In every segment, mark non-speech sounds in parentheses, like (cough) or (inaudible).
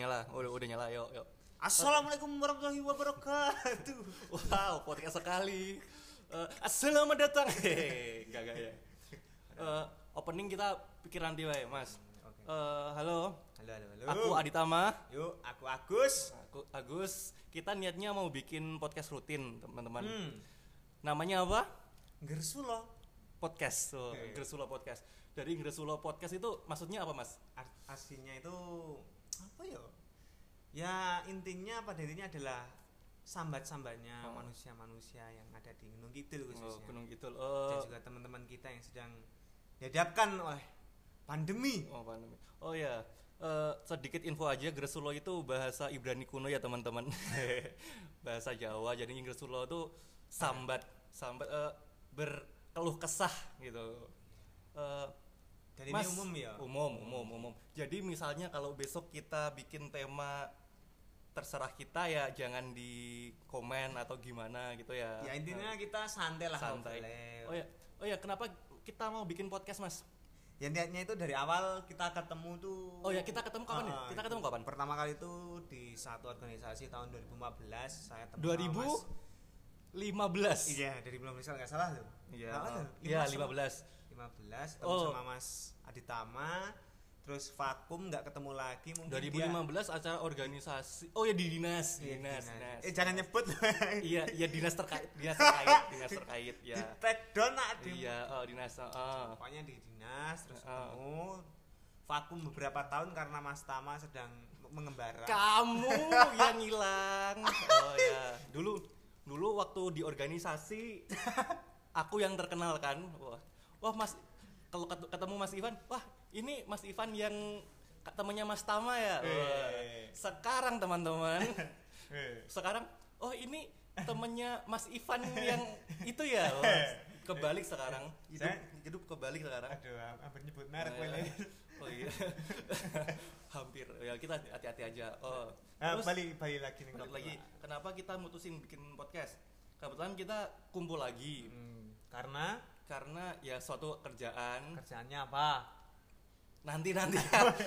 nyala, udah udah nyala. Yuk, yuk. Assalamualaikum warahmatullahi wabarakatuh. (laughs) Wow, podcast sekali. Eh, selamat datang. (laughs) Hehehe, Enggak enggak ya. Eh, opening kita pikiran nanti wae, Mas. Eh, halo. Halo halo halo. Aku Aditama. Yuk, aku Agus. Aku Agus. Kita niatnya mau bikin podcast rutin, teman-teman. Hmm. Namanya apa? Gersulo. Podcast. So, Oke. Gresulo Podcast. Dari Gresulo Podcast itu maksudnya apa, Mas? Ar- Aslinya itu apa ya? Ya intinya pada intinya adalah sambat-sambatnya Oh. manusia-manusia yang ada di Gunung Kidul Oh, khususnya. Gunung Kidul. Dan Oh, juga teman-teman kita yang sedang dihadapkan oleh pandemi. oh, pandemi. Oh ya, Eh, sedikit info aja Gresulo itu bahasa Ibrani kuno ya teman-teman. (laughs) bahasa Jawa. Jadi Gresulo itu sambat, sambat eh, berkeluh kesah gitu. Eh, Dan ini Mas, umum ya. Umum, umum, umum. Jadi misalnya kalau besok kita bikin tema terserah kita ya jangan di komen atau gimana gitu ya. Ya intinya kita santai lah santai. Oh ya, oh ya kenapa kita mau bikin podcast mas? Ya niatnya itu dari awal kita ketemu tuh. Oh ya kita ketemu kapan? Ah, Kita ketemu kapan? Pertama kali itu di satu organisasi tahun 2015 saya ketemu sama Mas- 2015. Iya, dari belum misal nggak salah tuh. Iya. Iya, Lima 15. 15 ketemu Oh. sama Mas Aditama terus vakum nggak ketemu lagi mungkin dia 2015 acara organisasi. Oh ya di dinas, Iya, dinas, dinas. dinas. eh jangan nyebut (laughs) iya, iya dinas terkait, dinas (laughs) terkait, dinas terkait di ya. pedon nak di Iya, oh dinas. Oh. pokoknya di dinas terus Ah. ketemu vakum beberapa tahun karena Mas Tama sedang mengembara Kamu (laughs) yang hilang. Oh ya, dulu dulu waktu di organisasi aku yang terkenal kan. Wah, wah Mas kalau ket- ketemu Mas Ivan, wah ini Mas Ivan yang temannya Mas Tama ya. Wah, Eh. sekarang teman-teman, (laughs) sekarang oh ini temennya Mas Ivan yang itu ya. (laughs) Wah, kebalik sekarang. Hidup, Saya- hidup kebalik sekarang. aduh hampir nyebut merek Oh, iya. Oh iya. (laughs) Hampir. Ya kita hati-hati aja. Oh. Nah, Terus balik balik lagi nih balik lagi, kenapa kita mutusin bikin podcast? Kebetulan kita kumpul lagi Hmm, karena karena ya suatu kerjaan. Kerjaannya apa? Nanti nanti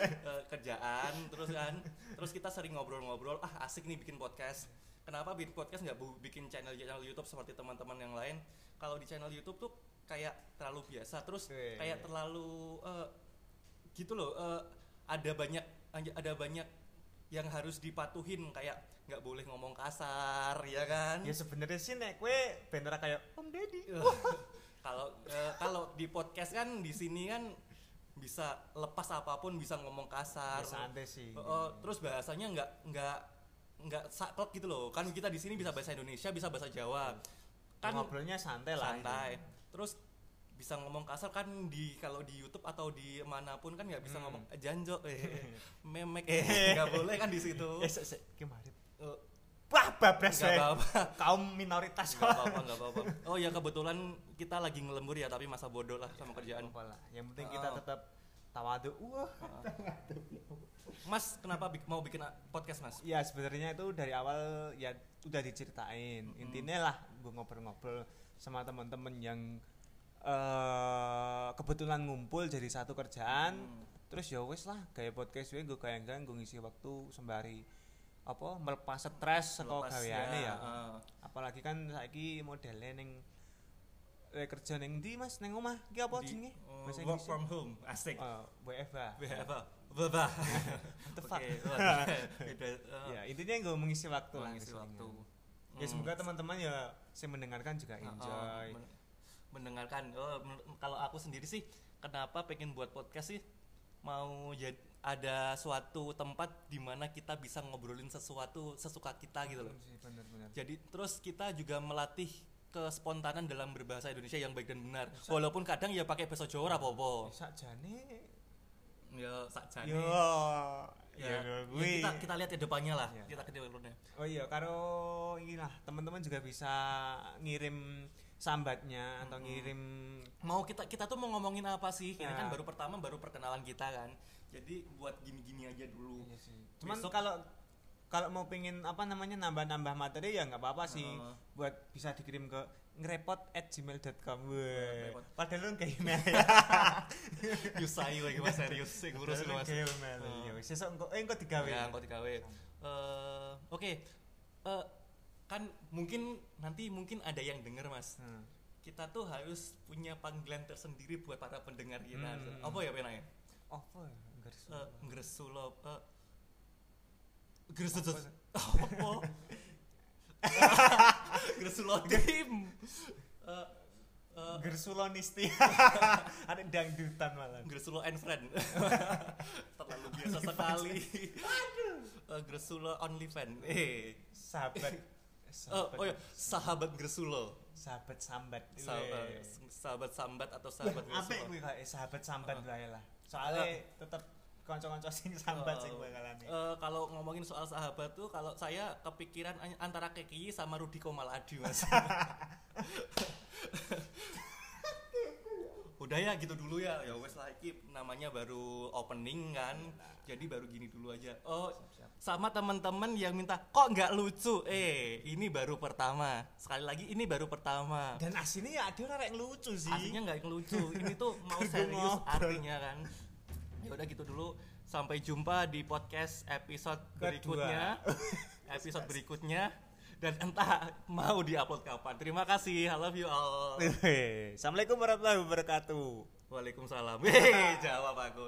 (laughs) kerjaan terus kan. Terus kita sering ngobrol-ngobrol ah asik nih bikin podcast. Kenapa bikin podcast nggak bikin channel channel YouTube seperti teman-teman yang lain? Kalau di channel YouTube tuh kayak terlalu biasa terus kayak terlalu eh, gitu loh eh, ada banyak ada banyak yang harus dipatuhin kayak nggak boleh ngomong kasar ya kan? Ya sebenarnya sih nek kue bener kayak Om Deddy (laughs) kalau eh, kalau di podcast kan di sini kan bisa lepas apa pun bisa ngomong kasar. Ya santai sih. Oh, oh, terus bahasanya nggak nggak nggak saklek gitu loh. Kan kita di sini bisa bahasa Indonesia bisa bahasa Jawa. Kan ngobrolnya santai lah santai. terus bisa ngomong kasar kan di kalau di YouTube atau di mana pun kan nggak bisa Hmm. ngomong "Eh, janjo eh (laughs) memek eh nggak boleh kan di situ. Ya (laughs) se se kemarin Eh, bablas apa-apa. Kaum minoritas. Nggak apa-apa nggak apa-apa. Oh ya kebetulan kita lagi ngelembur ya tapi masa bodoh lah sama kerjaan. Lah. Yang penting kita Oh. tetap tawadu. Wah Mas kenapa mau bikin podcast mas? Ya sebenarnya itu dari awal ya udah diceritain. Intinya lah gue ngobrol-ngobrol sama teman-teman yang eh kebetulan ngumpul jadi satu kerjaan. Hmm. terus ya wes lah kayak podcast gue gue kayak gue ngisi waktu sembari apa melepas stres saka gaweane ya, eh. apalagi kan saiki modelnya neng eh, kerja neng di mas neng omah iki apa jenenge bahasa work from home asik Oh, WFH apa Baba. the fuck? Eh, ya intinya gue mengisi waktu lah mengisi waktu. ya Hmm. semoga teman-teman ya saya mendengarkan juga enjoy men- mendengarkan. Oh, men- kalau aku sendiri sih, kenapa pengen buat podcast sih? Mau jadi ada suatu tempat di mana kita bisa ngobrolin sesuatu sesuka kita gitu loh. Sih, benar-benar Jadi terus kita juga melatih kespontanan dalam berbahasa Indonesia yang baik dan benar. Bisa. Walaupun kadang ya pakai bahasa Jawa ora apa-apa. bisa jane Ya sakjane. yo Ya, ya, ya kita kita lihat ke depannya lah. Ya. Kita ke depannya. oh iya karo inilah teman-teman juga bisa ngirim sambatnya atau ngirim mau kita kita tuh mau ngomongin apa sih ini Ya. kan baru pertama baru perkenalan kita kan jadi buat gini-gini aja dulu Iya sih. Cuman Besok- kalau kalau mau pengen apa namanya nambah-nambah materi ya nggak apa-apa sih. Heeh. Buat bisa dikirim ke ngerepot at gmail.com padahal lu nggak email (laughs) ya Yusai lagi mas serius sih ngurusin Padahal mas. email Oh. ya wis sesuk engko eh engko digawe Ya, digawe. Eh, Oke, Eh, kan mungkin nanti mungkin ada yang denger mas. Hmm. Kita tuh harus punya panggilan tersendiri buat para pendengar kita. Hmm. Apa ya penanya? apa ya enggak Eh, Ngresulo. eh, Gresut. Apa? (laughs) Apa? (laughs) Gresulo tim. Eh, eh, Gersulonisti (laughs) ada dangdutan malah Gresulo and friend. Terlalu biasa sekali. Eh, Gresulo only fan. Eh. sahabat Oh, oh ya, sahabat Gresulo. sahabat sambat Sahabat, sahabat sambat atau sahabat apa Gresulo. kuwi kayak sahabat sambat wae lah soalnya tetep kanca-kanca sing sambat sing Oh. bakalane Eh, kalau ngomongin soal sahabat tuh kalau saya kepikiran an- antara Keki sama Rudi Komaladi mas (laughs) udah ya gitu dulu ya. Ya wes lah iki namanya baru opening kan. Jadi baru gini dulu aja. Oh Siap-siap. sama teman-teman yang minta kok nggak lucu? Eh ini baru pertama. Sekali lagi ini baru pertama. Dan aslinya ya ada orang yang lucu sih. Aslinya nggak lucu. Ini tuh (laughs) mau serius artinya kan. Ya udah gitu dulu. Sampai jumpa di podcast episode Kedua. berikutnya. (laughs) Episode berikutnya dan entah mau diupload kapan. Terima kasih. I love you all. Assalamualaikum warahmatullahi wabarakatuh. Waalaikumsalam. Hei, jawab aku